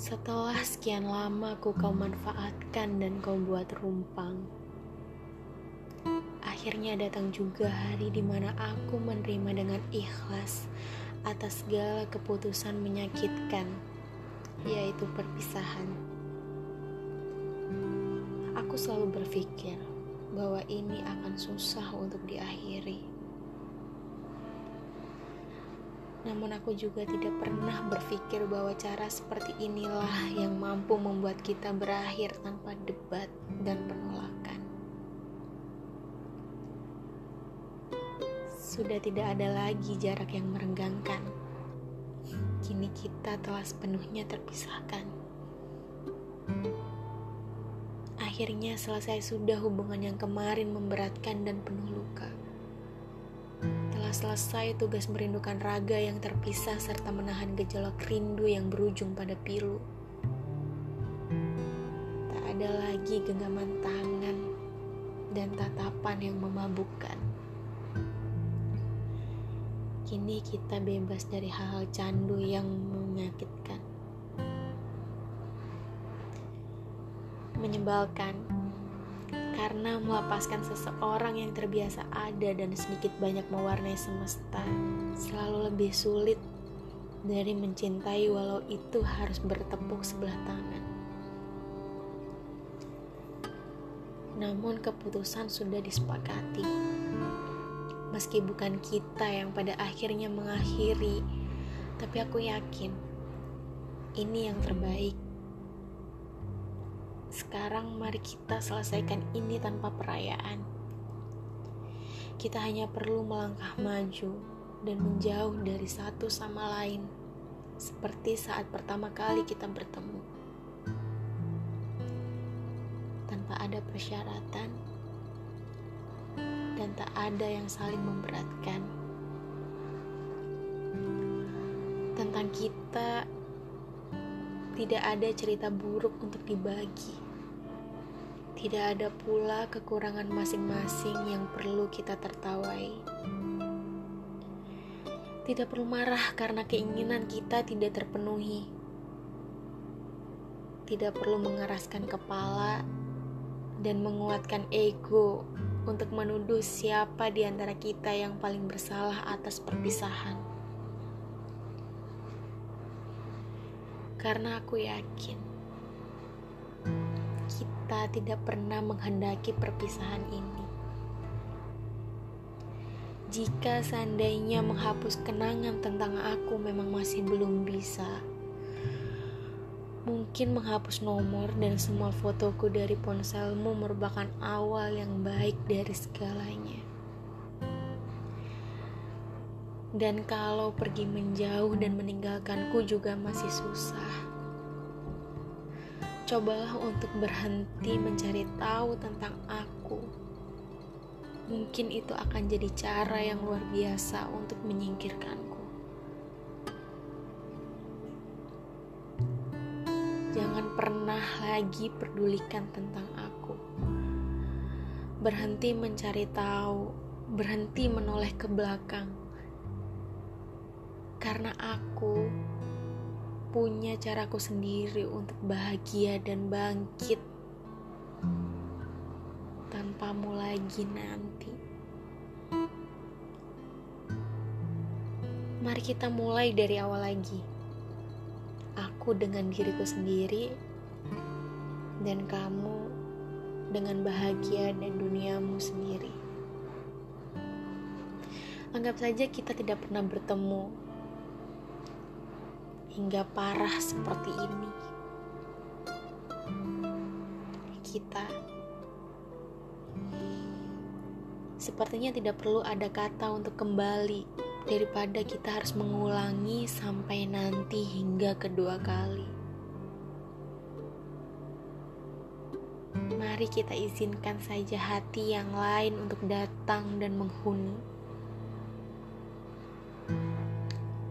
Setelah sekian lama ku kau manfaatkan dan kau buat rumpang, akhirnya datang juga hari di mana aku menerima dengan ikhlas atas segala keputusan menyakitkan, yaitu perpisahan. Aku selalu berpikir bahwa ini akan susah untuk diakhiri. Namun aku juga tidak pernah berpikir bahwa cara seperti inilah yang mampu membuat kita berakhir tanpa debat dan penolakan. Sudah tidak ada lagi jarak yang merenggangkan. Kini kita telah sepenuhnya terpisahkan. Akhirnya selesai sudah hubungan yang kemarin memberatkan dan penuh luka telah selesai tugas merindukan raga yang terpisah serta menahan gejolak rindu yang berujung pada pilu. Tak ada lagi genggaman tangan dan tatapan yang memabukkan. Kini kita bebas dari hal-hal candu yang menyakitkan. Menyebalkan karena melepaskan seseorang yang terbiasa ada dan sedikit banyak mewarnai semesta selalu lebih sulit dari mencintai walau itu harus bertepuk sebelah tangan. Namun keputusan sudah disepakati. Meski bukan kita yang pada akhirnya mengakhiri, tapi aku yakin ini yang terbaik. Sekarang mari kita selesaikan ini tanpa perayaan. Kita hanya perlu melangkah maju dan menjauh dari satu sama lain, seperti saat pertama kali kita bertemu. Tanpa ada persyaratan dan tak ada yang saling memberatkan. Tentang kita tidak ada cerita buruk untuk dibagi. Tidak ada pula kekurangan masing-masing yang perlu kita tertawai. Tidak perlu marah karena keinginan kita tidak terpenuhi. Tidak perlu mengeraskan kepala dan menguatkan ego untuk menuduh siapa di antara kita yang paling bersalah atas perpisahan. Karena aku yakin kita tidak pernah menghendaki perpisahan ini. Jika seandainya menghapus kenangan tentang aku memang masih belum bisa, mungkin menghapus nomor dan semua fotoku dari ponselmu merupakan awal yang baik dari segalanya. Dan kalau pergi menjauh dan meninggalkanku juga masih susah. Cobalah untuk berhenti mencari tahu tentang aku. Mungkin itu akan jadi cara yang luar biasa untuk menyingkirkanku. Jangan pernah lagi pedulikan tentang aku. Berhenti mencari tahu, berhenti menoleh ke belakang karena aku punya caraku sendiri untuk bahagia dan bangkit tanpamu lagi nanti. Mari kita mulai dari awal lagi. Aku dengan diriku sendiri dan kamu dengan bahagia dan duniamu sendiri. Anggap saja kita tidak pernah bertemu hingga parah seperti ini. Kita sepertinya tidak perlu ada kata untuk kembali daripada kita harus mengulangi sampai nanti hingga kedua kali. Mari kita izinkan saja hati yang lain untuk datang dan menghuni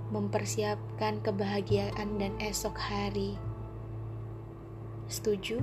mempersiapkan kebahagiaan dan esok hari. Setuju?